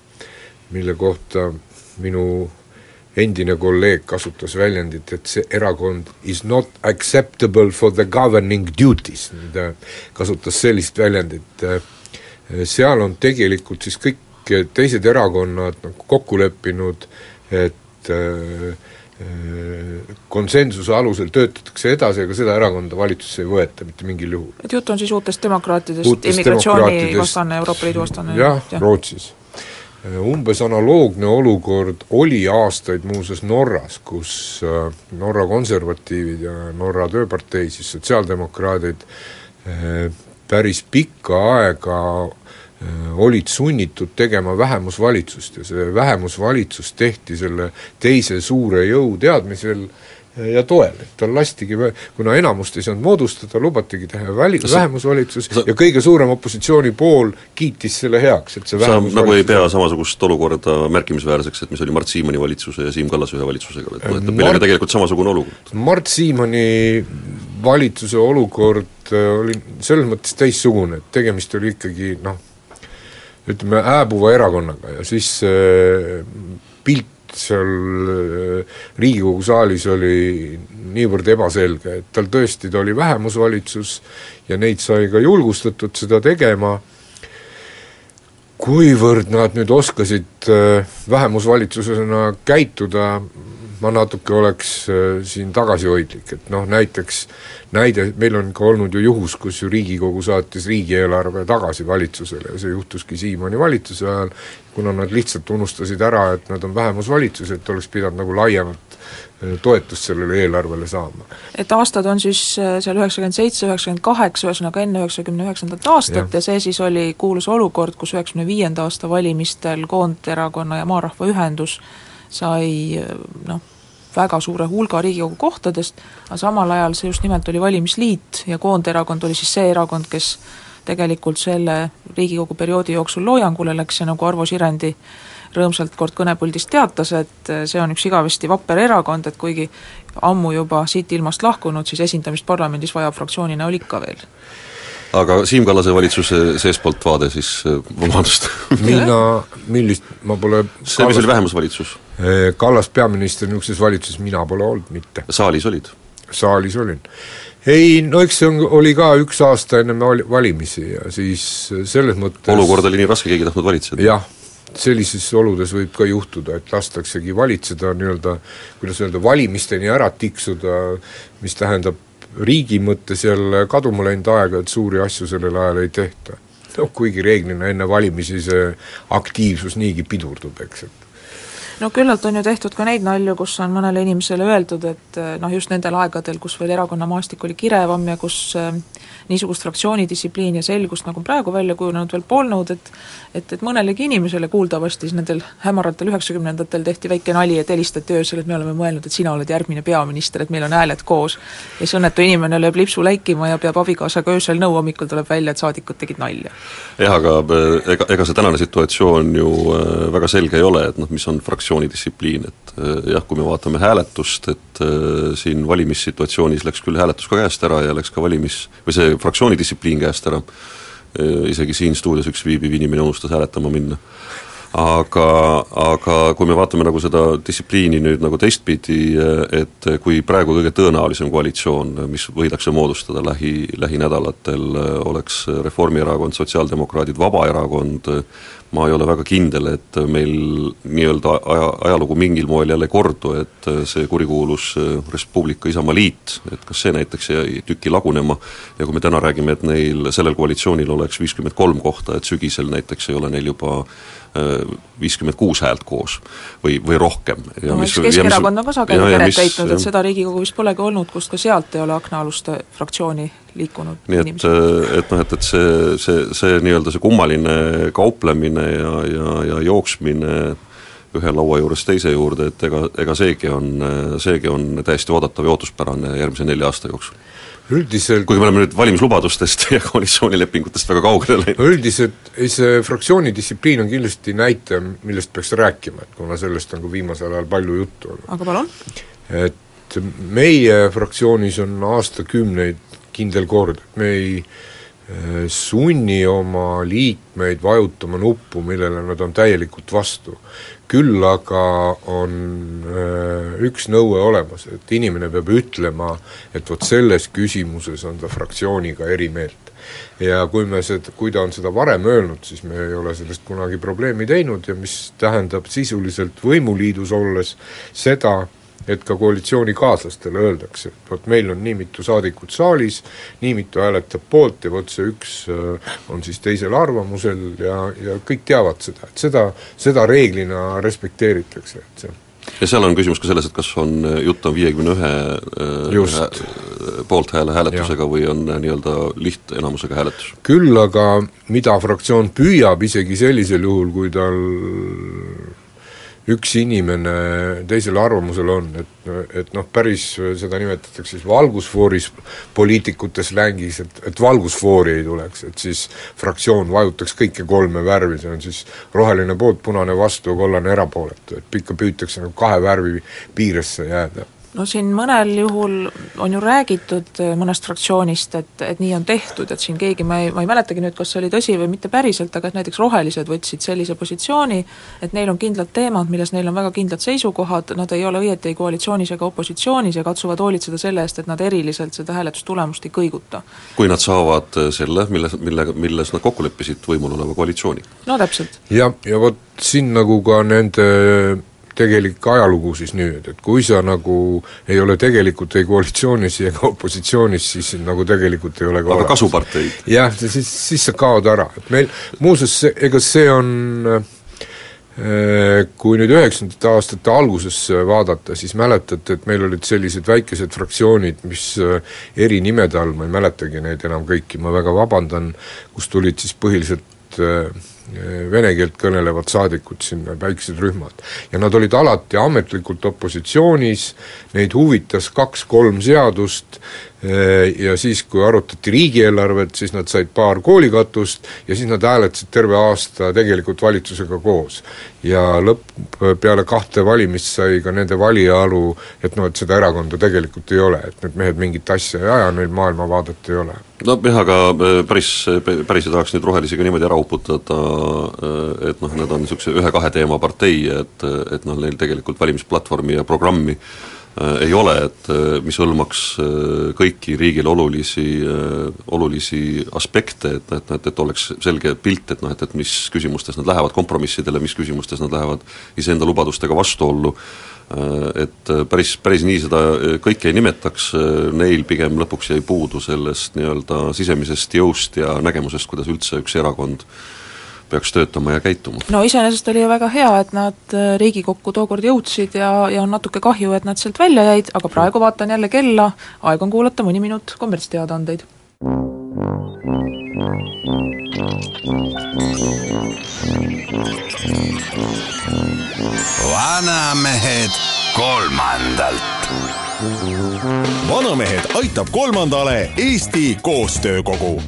mille kohta minu endine kolleeg kasutas väljendit, et see erakond is not acceptable for the governing duties, ta kasutas sellist väljendit, seal on tegelikult siis kõik teised erakonnad nagu kokku leppinud, et äh, konsensuse alusel töötatakse edasi, aga seda erakonda valitsusse ei võeta mitte mingil juhul. et jutt on siis uutest demokraatidest, immigratsiooni vastane, Euroopa Liidu vastane jah ja., Rootsis umbes analoogne olukord oli aastaid muuseas Norras, kus äh, Norra konservatiivid ja Norra tööpartei, siis sotsiaaldemokraadid, äh, päris pikka aega olid sunnitud tegema vähemusvalitsust ja see vähemusvalitsus tehti selle teise suure jõu teadmisel äh, ja toel, et tal lastigi, kuna enamust ei saanud moodustada, lubatigi teha väli-, vähemusvalitsus sa, ja kõige suurem opositsiooni pool kiitis selle heaks, et see sa nagu ei pea samasugust olukorda märkimisväärseks, et mis oli Mart Siimanni valitsuse ja Siim Kallase ühe valitsusega, et noh, et meil oli tegelikult samasugune olukord. Mart Siimanni valitsuse olukord äh, oli selles mõttes teistsugune, et tegemist oli ikkagi noh, ütleme hääbuva erakonnaga ja siis äh, pilt seal äh, Riigikogu saalis oli niivõrd ebaselge, et tal tõesti, ta oli vähemusvalitsus ja neid sai ka julgustatud seda tegema, kuivõrd nad nüüd oskasid äh, vähemusvalitsusena käituda, ma natuke oleks äh, siin tagasihoidlik, et noh, näiteks näide, meil on ka olnud ju juhus, kus ju Riigikogu saatis riigieelarve tagasi valitsusele ja see juhtuski Siimanni valitsuse ajal, kuna nad lihtsalt unustasid ära, et nad on vähemusvalitsus, et oleks pidanud nagu laiemat äh, toetust sellele eelarvele saama. et aastad on siis äh, seal üheksakümmend seitse, üheksakümmend kaheksa, ühesõnaga enne üheksakümne üheksandat aastat ja. ja see siis oli kuulus olukord, kus üheksakümne viienda aasta valimistel Koonderakonna ja Maarahva Ühendus sai noh, väga suure hulga Riigikogu kohtadest, aga samal ajal see just nimelt oli valimisliit ja Koonderakond oli siis see erakond, kes tegelikult selle Riigikogu perioodi jooksul loojangule läks ja nagu Arvo Sirendi rõõmsalt kord kõnepuldist teatas, et see on üks igavesti vapper erakond, et kuigi ammu juba siit ilmast lahkunud, siis esindamist parlamendis vajab fraktsiooni näol ikka veel aga Siim Kallase valitsuse seestpoolt vaade siis, äh, vabandust mina, millist, ma pole see, mis oli vähemusvalitsus? Kallas peaminister niisuguses valitsuses mina pole olnud mitte. saalis olid? saalis olin. ei, no eks see on, oli ka üks aasta enne val-, valimisi ja siis selles mõttes olukord oli nii raske, keegi ei tahtnud valitseda? jah, sellises oludes võib ka juhtuda, et lastaksegi valitseda nii-öelda, kuidas öelda, valimisteni ära tiksuda, mis tähendab riigi mõttes jälle kaduma läinud aega, et suuri asju sellel ajal ei tehta. noh, kuigi reeglina enne valimisi see aktiivsus niigi pidurdub, eks, et no küllalt on ju tehtud ka neid nalju, kus on mõnele inimesele öeldud, et noh, just nendel aegadel, kus veel erakonnamaastik oli kirevam ja kus äh, niisugust fraktsioonidistsipliini ja selgust, nagu praegu välja kujunenud, veel polnud, et et, et mõnelegi inimesele kuuldavasti nendel hämaratel üheksakümnendatel tehti väike nali, et helistati öösel, et me oleme mõelnud, et sina oled järgmine peaminister, et meil on hääled koos. ja siis õnnetu inimene lööb lipsu läikima ja peab abikaasaga öösel nõu, hommikul tuleb välja, et saadikud tegid nalja. jah, aga äh, ega, ega see tänane situatsioon ju väga selge ei ole, et noh, mis on fraktsiooni distsipliin, et äh, jah, kui me vaatame hääletust, et siin valimissituatsioonis läks küll hääletus ka käest ära ja läks ka valimis, või see fraktsiooni distsipliin käest ära, isegi siin stuudios üks viibiv inimene unustas hääletama minna. aga, aga kui me vaatame nagu seda distsipliini nüüd nagu teistpidi, et kui praegu kõige tõenäolisem koalitsioon, mis võidakse moodustada lähi, lähinädalatel, oleks Reformierakond, Sotsiaaldemokraadid, Vabaerakond, ma ei ole väga kindel, et meil nii-öelda aja, ajalugu mingil moel jälle ei kordu, et see kurikuulus Res Publica Isamaa liit, et kas see näiteks jäi tüki lagunema. Ja kui me täna räägime, et neil, sellel koalitsioonil oleks viiskümmend kolm kohta, et sügisel näiteks ei ole neil juba viiskümmend kuus häält koos või, või rohkem. no eks Keskerakond on ka sageli keret täitnud, et seda Riigikogu vist polegi olnud, kust ka sealt ei ole aknaaluste fraktsiooni liikunud nii et, et noh, et, et see, see, see nii-öelda see kummaline kauplemine ja, ja, ja jooksmine ühe laua juurest teise juurde, et ega, ega seegi on, seegi on täiesti oodatav ja ootuspärane järgmise nelja aasta jooksul üldiselt kuigi me oleme nüüd valimislubadustest ja koalitsioonilepingutest väga kaugele läinud. üldiselt ei, see fraktsiooni distsipliin on kindlasti näitaja, millest peaks rääkima, et kuna sellest on ka viimasel ajal palju juttu olnud. aga palun? et meie fraktsioonis on aastakümneid kindel kord, et me ei eh, sunni oma liikmeid vajutama nuppu, millele nad on täielikult vastu küll aga on äh, üks nõue olemas, et inimene peab ütlema, et vot selles küsimuses on ta fraktsiooniga eri meelt. ja kui me seda, kui ta on seda varem öelnud, siis me ei ole sellest kunagi probleemi teinud ja mis tähendab sisuliselt võimuliidus olles seda, et ka koalitsioonikaaslastele öeldakse, et vot meil on nii mitu saadikut saalis, nii mitu hääletab poolt ja vot see üks äh, on siis teisel arvamusel ja, ja kõik teavad seda, et seda, seda reeglina respekteeritakse, et see ja seal on küsimus ka selles, et kas on, jutt on viiekümne ühe äh, poolthääle hääletusega ja. või on äh, nii-öelda lihtenamusega hääletus? küll aga mida fraktsioon püüab isegi sellisel juhul, kui tal üks inimene teisel arvamusel on, et, et noh, päris seda nimetatakse siis valgusfooris poliitikute slängis, et, et valgusfoori ei tuleks, et siis fraktsioon vajutaks kõike kolme värvi, see on siis roheline poolt, punane vastu ja kollane erapooletu, et ikka püütakse nagu kahe värvi piiresse jääda no siin mõnel juhul on ju räägitud äh, mõnest fraktsioonist, et, et nii on tehtud, et siin keegi, ma ei, ma ei mäletagi nüüd, kas see oli tõsi või mitte päriselt, aga et näiteks rohelised võtsid sellise positsiooni, et neil on kindlad teemad, milles neil on väga kindlad seisukohad, nad ei ole õieti ei koalitsioonis ega opositsioonis ja katsuvad hoolitseda selle eest, et nad eriliselt seda hääletustulemust ei kõiguta. kui nad saavad äh, selle, mille, mille, milles nad kokku leppisid võimul oleva koalitsiooni. no täpselt. ja, ja vot siin nagu ka nende tegelik ajalugu siis nüüd, et kui sa nagu ei ole tegelikult ei koalitsioonis ega opositsioonis, siis nagu tegelikult ei ole ka aga kasuparteid? jah, siis, siis sa kaod ära, et meil muuseas, ega see on äh, kui nüüd üheksakümnendate aastate alguses vaadata, siis mäletate, et meil olid sellised väikesed fraktsioonid, mis äh, eri nimede all, ma ei mäletagi neid enam kõiki, ma väga vabandan, kus tulid siis põhiliselt äh, vene keelt kõnelevad saadikud sinna, väiksed rühmad. ja nad olid alati ametlikult opositsioonis, neid huvitas kaks-kolm seadust ja siis, kui arutati riigieelarvet, siis nad said paar koolikatust ja siis nad hääletasid terve aasta tegelikult valitsusega koos. ja lõpp, peale kahte valimist sai ka nende valija aru, et noh, et seda erakonda tegelikult ei ole, et need mehed mingit asja ei aja, neil maailmavaadet ei ole nojah, aga äh, päris, päris ei tahaks neid rohelisi ka niimoodi ära uputada, äh, et noh, nad on niisuguse ühe-kahe teema partei, et, et noh, neil tegelikult valimisplatvormi ja programmi äh, ei ole, et äh, mis hõlmaks äh, kõiki riigile olulisi, olulisi aspekte, et, et, et, et oleks selge pilt, et noh, et, et mis küsimustes nad lähevad kompromissidele, mis küsimustes nad lähevad iseenda lubadustega vastuollu, et päris, päris nii seda kõike ei nimetaks, neil pigem lõpuks jäi puudu sellest nii-öelda sisemisest jõust ja nägemusest, kuidas üldse üks erakond äh, peaks töötama ja käituma. no iseenesest oli ju väga hea, et nad äh, Riigikokku tookord jõudsid ja, ja on natuke kahju, et nad sealt välja jäid, aga praegu vaatan jälle kella, aeg on kuulata mõni minut kommertsteadaandeid. vanamehed kolmandalt. vanamehed aitab kolmandale Eesti Koostöökogu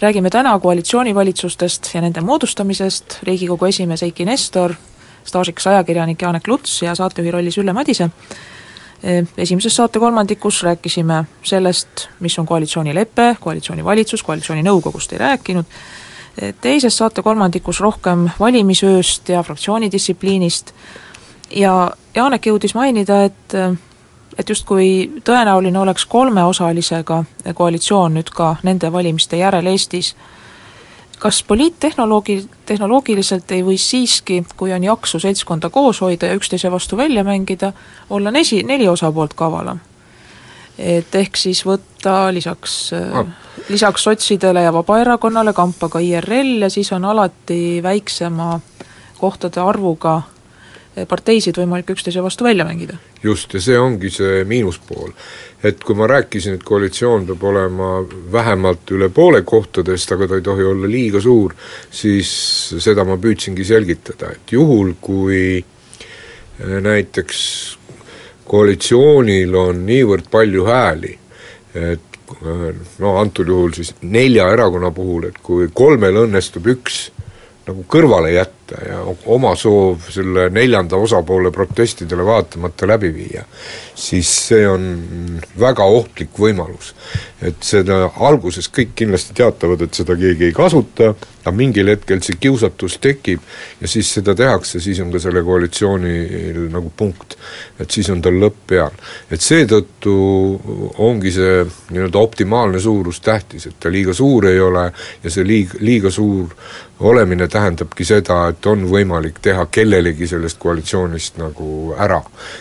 räägime täna koalitsioonivalitsustest ja nende moodustamisest, Riigikogu esimees Eiki Nestor, staažikas ajakirjanik Janek Luts ja saatejuhi rollis Ülle Madise. Esimeses saate kolmandikus rääkisime sellest, mis on koalitsioonilepe, koalitsioonivalitsus, koalitsiooninõukogust ei rääkinud, teises saate kolmandikus rohkem valimisööst ja fraktsioonidistsipliinist. Ja Janek jõudis mainida, et et justkui tõenäoline oleks kolmeosalisega koalitsioon nüüd ka nende valimiste järel Eestis. kas poliittehnoloogi, tehnoloogiliselt ei või siiski, kui on jaksu seltskonda koos hoida ja üksteise vastu välja mängida, olla nesi, neli osapoolt kavalam? et ehk siis võtta lisaks ah., lisaks sotsidele ja Vabaerakonnale kampa ka IRL ja siis on alati väiksema kohtade arvuga parteisid võimalik üksteise vastu välja mängida. just, ja see ongi see miinuspool. et kui ma rääkisin, et koalitsioon peab olema vähemalt üle poole kohtadest, aga ta ei tohi olla liiga suur, siis seda ma püüdsingi selgitada, et juhul, kui eh, näiteks koalitsioonil on niivõrd palju hääli, et eh, no antud juhul siis nelja erakonna puhul, et kui kolmel õnnestub üks nagu kõrvale jätta ja oma soov selle neljanda osapoole protestidele vaatamata läbi viia, siis see on väga ohtlik võimalus. et seda alguses kõik kindlasti teatavad, et seda keegi ei kasuta, aga mingil hetkel see kiusatus tekib ja siis seda tehakse, siis on ka selle koalitsioonil nagu punkt. et siis on tal lõpp peal. et seetõttu ongi see nii-öelda optimaalne suurus tähtis, et ta liiga suur ei ole ja see liig-, liiga suur olemine tähendabki seda, et on võimalik teha kellelegi sellest koalitsioonist nagu ära.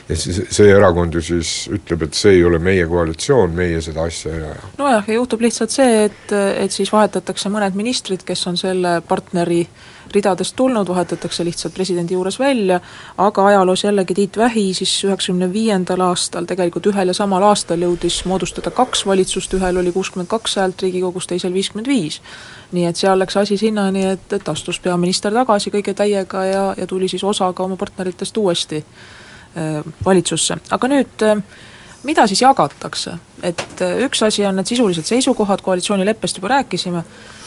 ja siis see erakond ju siis ütleb, et see ei ole meie koalitsioon, meie seda asja ei aja. nojah, ja juhtub lihtsalt see, et, et siis vahetatakse mõned ministrid, kes on selle partneri ridadest tulnud, vahetatakse lihtsalt presidendi juures välja, aga ajaloos jällegi Tiit Vähi siis üheksakümne viiendal aastal, tegelikult ühel ja samal aastal jõudis moodustada kaks valitsust, ühel oli kuuskümmend kaks häält Riigikogus, teisel viiskümmend viis. Nii et seal läks asi sinnani, et, et astus peaminister tagasi kõige täiega ja, ja tuli siis osaga oma partneritest uuesti äh, valitsusse, aga nüüd äh, mida siis jagatakse? et äh, üks asi on need sisulised seisukohad, koalitsioonileppest juba rääkisime,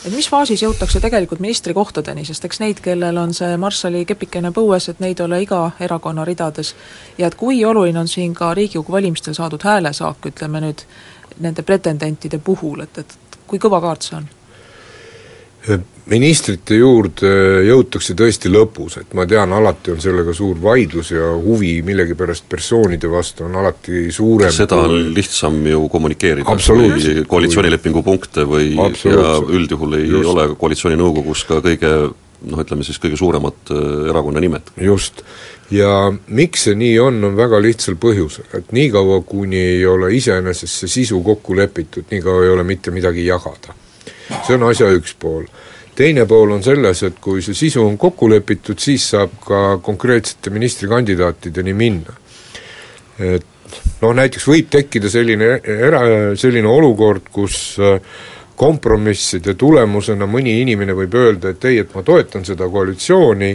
et mis faasis jõutakse tegelikult ministrikohtadeni, sest eks neid, kellel on see marssali kepikene põues, et neid ole iga erakonna ridades, ja et kui oluline on siin ka Riigikogu valimistel saadud häälesaak, ütleme nüüd, nende pretendentide puhul, et, et kui kõva kaart see on? Ministrite juurde jõutakse tõesti lõpus, et ma tean, alati on sellega suur vaidlus ja huvi millegipärast persoonide vastu on alati suurem seda on kui... lihtsam ju kommunikeerida kui koalitsioonilepingu punkte või ja üldjuhul ei Just. ole koalitsiooninõukogus ka kõige noh, ütleme siis kõige suuremad äh, erakonna nimed. just. ja miks see nii on, on väga lihtsal põhjusel, et niikaua, kuni ei ole iseenesest see sisu kokku lepitud, niikaua ei ole mitte midagi jagada see on asja üks pool. teine pool on selles, et kui see sisu on kokku lepitud, siis saab ka konkreetsete ministrikandidaatideni minna. et noh, näiteks võib tekkida selline era, selline olukord, kus äh, kompromisside tulemusena mõni inimene võib öelda, et ei, et ma toetan seda koalitsiooni,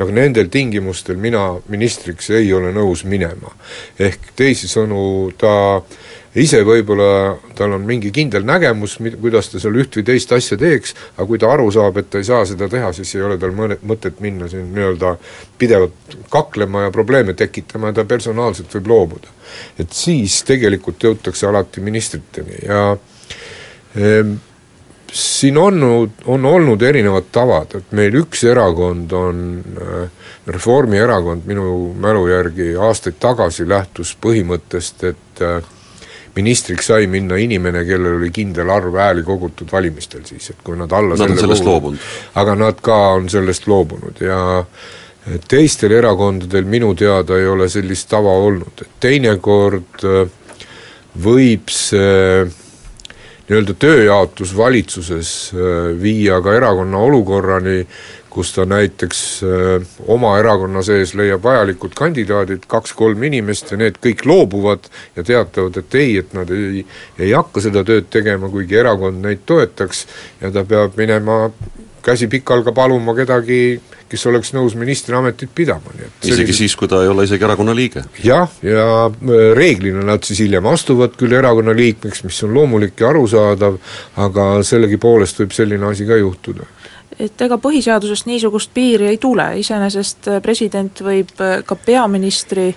aga nendel tingimustel mina ministriks ei ole nõus minema. ehk teisisõnu, ta äh, ise võib-olla tal on mingi kindel nägemus, kuidas ta seal üht või teist asja teeks, aga kui ta aru saab, et ta ei saa seda teha, siis ei ole tal mõne, mõtet minna siin nii-öelda pidevalt kaklema ja probleeme tekitama ja ta personaalselt võib loobuda. et siis tegelikult jõutakse alati ministriteni ja ehm, siin on, on olnud erinevad tavad, et meil üks erakond on äh, Reformierakond minu mälu järgi aastaid tagasi lähtus põhimõttest, et äh, ministriks sai minna inimene, kellel oli kindel arv hääli kogutud valimistel siis, et kui nad alla Nad on sellest kuulu- loobunud. aga nad ka on sellest loobunud ja teistel erakondadel minu teada ei ole sellist tava olnud, et teinekord äh, võib see nii-öelda tööjaotus valitsuses äh, viia ka erakonna olukorrani, kus ta näiteks äh, oma erakonna sees leiab vajalikud kandidaadid, kaks-kolm inimest ja need kõik loobuvad ja teatavad, et ei, et nad ei, ei hakka seda tööd tegema, kuigi erakond neid toetaks, ja ta peab minema käsi pikal ka paluma kedagi, kes oleks nõus ministriametit pidama, nii et isegi sellised- siis, kui ta ei ole isegi erakonna liige. jah, ja äh, reeglina nad siis hiljem astuvad küll erakonna liikmeks, mis on loomulik ja arusaadav, aga sellegipoolest võib selline asi ka juhtuda. Et ega põhiseadusest niisugust piiri ei tule, iseenesest äh, president võib äh, ka peaministri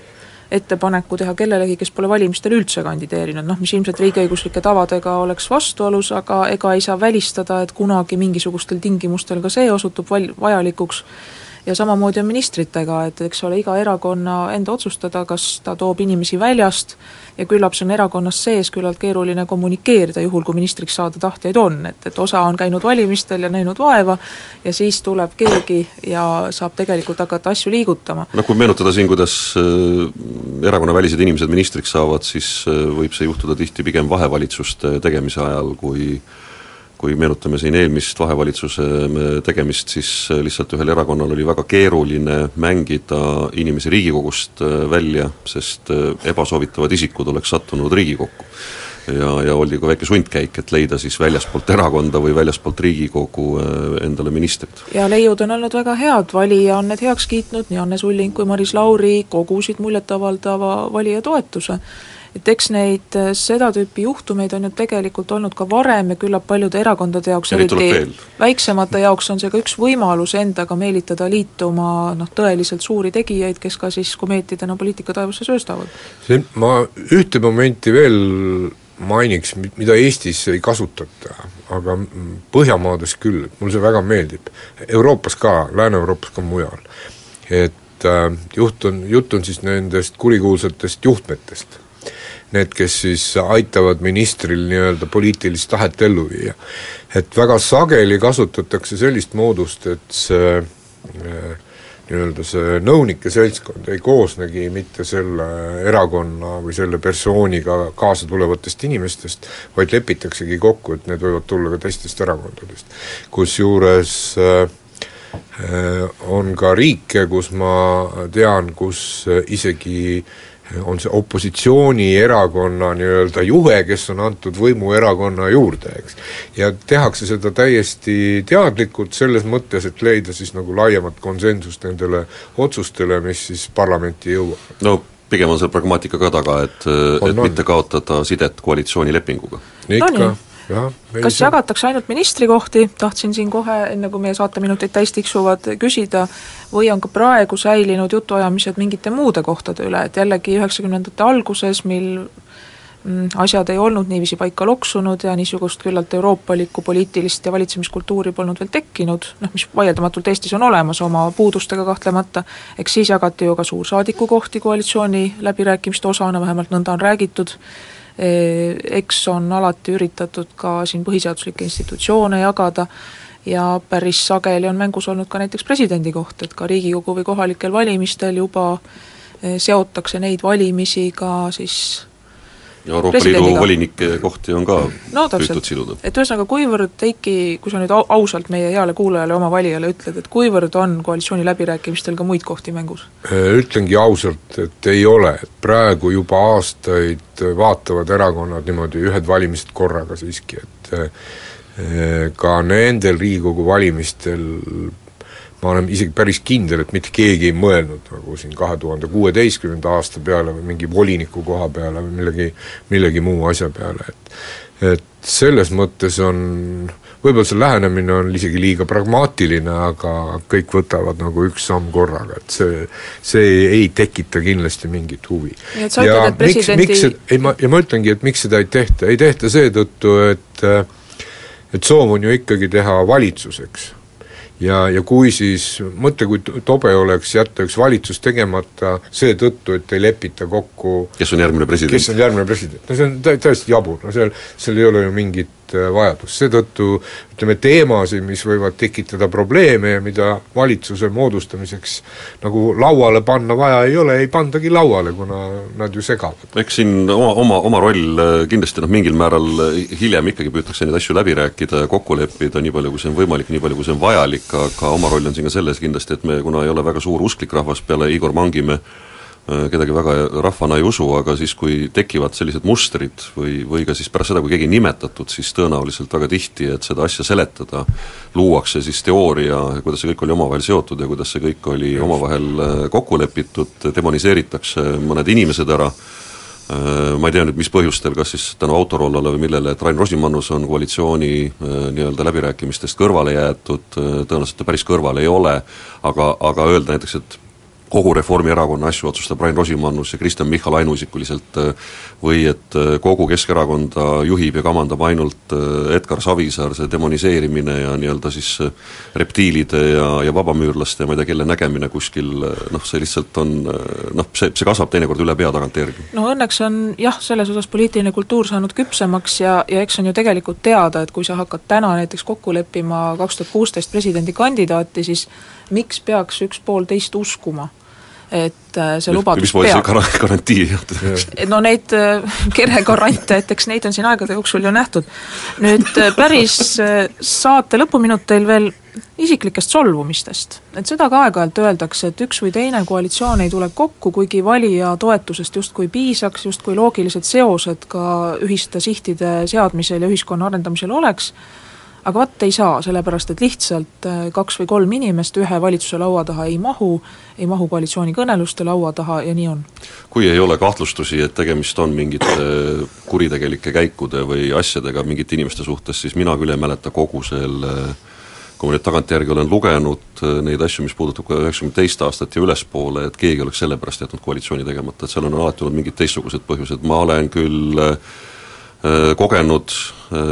ettepaneku teha kellelegi, kes pole valimistel üldse kandideerinud, noh mis ilmselt riigiõiguslike tavadega oleks vastuolus, aga ega ei saa välistada, et kunagi mingisugustel tingimustel ka see osutub val-, vajalikuks ja samamoodi on ministritega, et eks ole, iga erakonna enda otsustada, kas ta toob inimesi väljast ja küllap see on erakonnas sees küllalt keeruline kommunikeerida, juhul kui ministriks saada tahtjaid on, et, et osa on käinud valimistel ja näinud vaeva ja siis tuleb keegi ja saab tegelikult hakata asju liigutama. noh, kui meenutada siin, kuidas äh, erakonnavälised inimesed ministriks saavad, siis äh, võib see juhtuda tihti pigem vahevalitsuste tegemise ajal, kui kui meenutame siin eelmist vahevalitsuse äh, tegemist, siis äh, lihtsalt ühel erakonnal oli väga keeruline mängida inimesi Riigikogust äh, välja, sest ebasoovitavad isikud oleks sattunud Riigikokku. ja, ja oli ka väike sundkäik, et leida siis väljaspoolt erakonda või väljaspoolt Riigikogu endale ministrit. ja leiud on olnud väga head, valija on need heaks kiitnud, nii Anne Sulling kui Maris Lauri kogusid muljetavaldava valija toetuse. Et eks neid äh, seda tüüpi juhtumeid on ju tegelikult olnud ka varem ja küllap paljude erakondade jaoks, Ja veel. väiksemate jaoks on see ka üks võimalus endaga meelitada liituma noh, tõeliselt suuri tegijaid, kes ka siis komeetidena poliitika taevasse sööstavad. see, ma ühte momenti veel mainiks, mi- mida Eestis ei kasutata, aga Põhjamaades küll, mulle see väga meeldib. Euroopas ka, Lääne-Euroopas ka mujal. et äh, juht on, jutt on siis nendest kurikuulsatest juhtmetest. Need, kes siis aitavad ministril nii-öelda poliitilist tahet ellu viia. et väga sageli kasutatakse sellist moodust, et see äh, nii-öelda see nõunike seltskond ei koosnegi mitte selle erakonna või selle persooniga kaasa tulevatest inimestest, vaid lepitaksegi kokku, et need võivad tulla ka teistest erakondadest. kusjuures äh, äh, on ka riike, kus ma tean, kus äh, isegi on see opositsioonierakonna nii-öelda juhe, kes on antud võimuerakonna juurde, eks. ja tehakse seda täiesti teadlikult, selles mõttes, et leida siis nagu laiemat konsensust nendele otsustele, mis siis parlamenti jõuavad. no pigem on seal pragmaatika ka taga, et, et on. mitte kaotada sidet koalitsioonilepinguga. ikka nii. Kas jagatakse ainult ministrikohti, tahtsin siin kohe, enne kui meie saateminutid täis tiksuvad, küsida, või on ka praegu säilinud jutuajamised mingite muude kohtade üle, et jällegi üheksakümnendate alguses, mil mm, asjad ei olnud niiviisi paika loksunud ja niisugust küllalt euroopalikku poliitilist ja valitsemiskultuuri polnud veel tekkinud, noh mis vaieldamatult Eestis on olemas oma puudustega kahtlemata, eks siis jagati ju ka suursaadikukohti koalitsiooni läbirääkimiste osana, vähemalt nõnda on räägitud, eks on alati üritatud ka siin põhiseaduslikke institutsioone jagada ja päris sageli on mängus olnud ka näiteks presidendi koht, et ka Riigikogu või kohalikel valimistel juba eh, seotakse neid valimisi ka siis ja Euroopa Liidu volinike kohti on ka no püütud siduda. et ühesõnaga, kuivõrd Eiki, kui sa nüüd au- ausalt meie heale kuulajale, oma valijale ütled, et kuivõrd on koalitsiooniläbirääkimistel ka muid kohti mängus? ütlengi ausalt, et ei ole, et praegu juba aastaid vaatavad erakonnad niimoodi ühed valimised korraga siiski, et eh, ka nendel Riigikogu valimistel ma olen isegi päris kindel, et mitte keegi ei mõelnud nagu siin kahe tuhande kuueteistkümnenda aasta peale või mingi voliniku koha peale või millegi, millegi muu asja peale, et et selles mõttes on, võib-olla see lähenemine on isegi liiga pragmaatiline, aga kõik võtavad nagu üks samm korraga, et see, see ei tekita kindlasti mingit huvi. Nii et sa ütled, et presidendi- miks, miks, ei ma, ja ma ütlengi, et miks seda ei tehta, ei tehta seetõttu, et et soov on ju ikkagi teha valitsuseks ja, ja kui siis, mõtle, kui tobe oleks jätta üks valitsus tegemata seetõttu, et ei lepita kokku kes on järgmine president? kes on järgmine president, no see on tä-, täiesti jabur, no seal, seal ei ole ju mingit äh, vajadust, seetõttu ütleme, teemasid, mis võivad tekitada probleeme ja mida valitsuse moodustamiseks nagu lauale panna vaja ei ole, ei pandagi lauale, kuna nad ju segavad. eks siin oma, oma, oma roll äh, kindlasti noh, mingil määral äh, hiljem ikkagi püütakse neid asju läbi rääkida ja kokku leppida, nii palju kui see on võimalik, nii palju kui see on vajalik, aga oma roll on siin ka selles kindlasti, et me, kuna ei ole väga suur usklik rahvas peale Igor Mangimäe, kedagi väga rahvana ei usu, aga siis, kui tekivad sellised mustrid või, või ka siis pärast seda, kui keegi nimetatud, siis tõenäoliselt väga tihti, et seda asja seletada, luuakse siis teooria, kuidas see kõik oli omavahel seotud ja kuidas see kõik oli omavahel kokku lepitud, demoniseeritakse mõned inimesed ära, ma ei tea nüüd, mis põhjustel, kas siis tänu Autorollole või millele, et Rain Rosimannus on koalitsiooni nii-öelda läbirääkimistest kõrvale jäetud, tõenäoliselt ta päris kõrval ei ole, aga, aga öelda näiteks, et kogu Reformierakonna asju otsustab Rain Rosimannus ja Kristen Michal ainuisikuliselt või et kogu Keskerakonda juhib ja kamandab ainult Edgar Savisaar, see demoniseerimine ja nii-öelda siis reptiilide ja, ja vabamüürlaste ja ma ei tea, kelle nägemine kuskil noh, see lihtsalt on noh, see, see kasvab teinekord üle pea tagantjärgi. no õnneks on jah, selles osas poliitiline kultuur saanud küpsemaks ja, ja eks on ju tegelikult teada, et kui sa hakkad täna näiteks kokku leppima kaks tuhat kuusteist presidendikandidaati, siis miks peaks üks pool teist uskuma? et äh, see lubadus see garantii et no neid äh, kere garante, et eks neid on siin aegade jooksul ju nähtud. nüüd äh, päris saate lõpuminutil veel isiklikest solvumistest. et seda ka aeg-ajalt öeldakse, et üks või teine koalitsioon ei tule kokku, kuigi valija toetusest justkui piisaks, justkui loogilised seosed ka ühiste sihtide seadmisel ja ühiskonna arendamisel oleks, aga vot ei saa, sellepärast et lihtsalt kaks või kolm inimest ühe valitsuse laua taha ei mahu, ei mahu koalitsioonikõneluste laua taha ja nii on. kui ei ole kahtlustusi, et tegemist on mingite kuritegelike käikude või asjadega mingite inimeste suhtes, siis mina küll ei mäleta kogu selle kui ma nüüd tagantjärgi olen lugenud neid asju, mis puudutab ka üheksakümmend teist aastat ja ülespoole, et keegi oleks selle pärast jätnud koalitsiooni tegemata, et seal on alati olnud mingid teistsugused põhjused, ma olen küll kogenud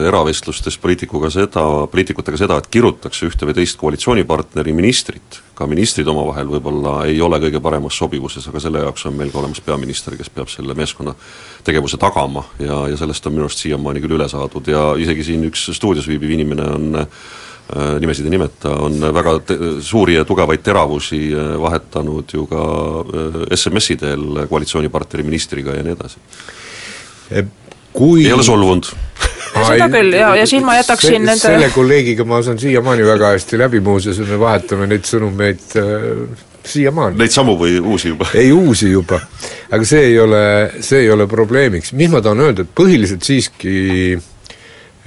eravestlustes poliitikuga seda, poliitikutega seda, et kirutakse ühte või teist koalitsioonipartneri ministrit, ka ministrid omavahel võib-olla ei ole kõige paremas sobivuses, aga selle jaoks on meil ka olemas peaminister, kes peab selle meeskonna tegevuse tagama ja, ja sellest on minu arust siiamaani küll üle saadud. Ja isegi siin üks stuudios viibiv inimene on nimesid ei nimeta, on väga te-, suuri ja tugevaid teravusi vahetanud ju ka SMS-i teel koalitsioonipartneri ministriga ja nii edasi kui ei ole solvunud seda küll ja, ja siin ma jätaksin se, nende selle kolleegiga ma saan siiamaani väga hästi läbi, muuseas me vahetame neid sõnumeid äh, siiamaani. Neid samu või uusi juba? ei, uusi juba. aga see ei ole, see ei ole probleemiks, mis ma tahan öelda, et põhiliselt siiski äh,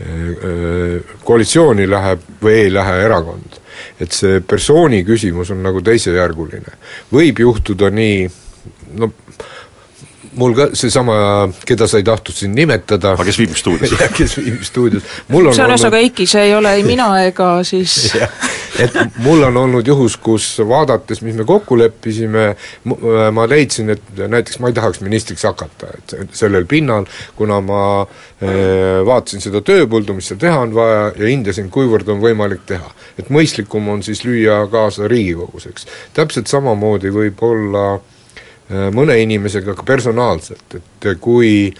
äh, koalitsiooni läheb või ei lähe erakond. et see persooni küsimus on nagu teisejärguline. võib juhtuda nii, no mul ka seesama, keda sa ei tahtnud siin nimetada aga kes viibib stuudios kes viibib stuudios mul on see on ühesõnaga Eiki, see ei ole ei mina ega siis et mul on olnud juhus, kus vaadates, mis me kokku leppisime, ma leidsin, et näiteks ma ei tahaks ministriks hakata, et sellel pinnal, kuna ma äh, vaatasin seda tööpõldu, mis seal teha on vaja, ja hindasin, kuivõrd on võimalik teha. et mõistlikum on siis lüüa kaasa Riigikogus, eks. täpselt samamoodi võib olla mõne inimesega ka personaalselt, et kui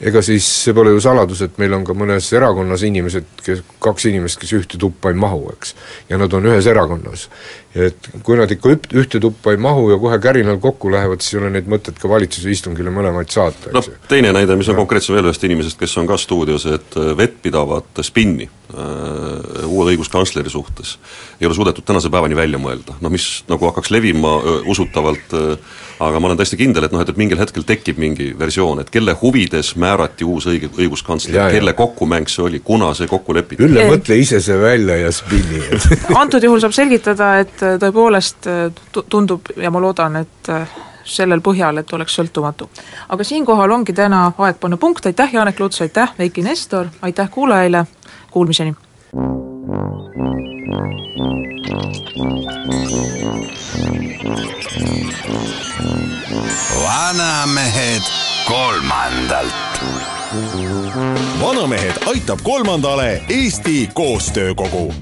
ega siis see pole ju saladus, et meil on ka mõnes erakonnas inimesed, kes, kaks inimest, kes ühte tuppa ei mahu, eks. ja nad on ühes erakonnas. et kui nad ikka üht, ühte tuppa ei mahu ja kohe kärinal kokku lähevad, siis ei ole neid mõtet ka valitsuse istungile mõlemaid saata, eks ju. noh, teine näide, mis on konkreetsem veel ühest inimesest, kes on ka stuudios, et äh, vettpidavat spinni äh, uue õiguskantsleri suhtes. Ei ole suudetud tänase päevani välja mõelda, noh mis nagu hakkaks levima öö, usutavalt aga ma olen täiesti kindel, et noh, et, et mingil hetkel tekib mingi versioon, et kelle huvides määrati uus õige, õiguskantsler, kelle kokkumäng see oli, kuna see kokku lepiti? Ülle, mõtle ise see välja ja spinni antud juhul saab selgitada, et äh, tõepoolest äh, tundub ja ma loodan, et sellel põhjal, et oleks sõltumatu. aga siinkohal ongi täna aeg panna punkt, aitäh, Janek Luts, aitäh, Eiki Nestor, aitäh kuulajaile, kuulmiseni! vanamehed kolmandalt. vanamehed aitab kolmandale Eesti Koostöökogu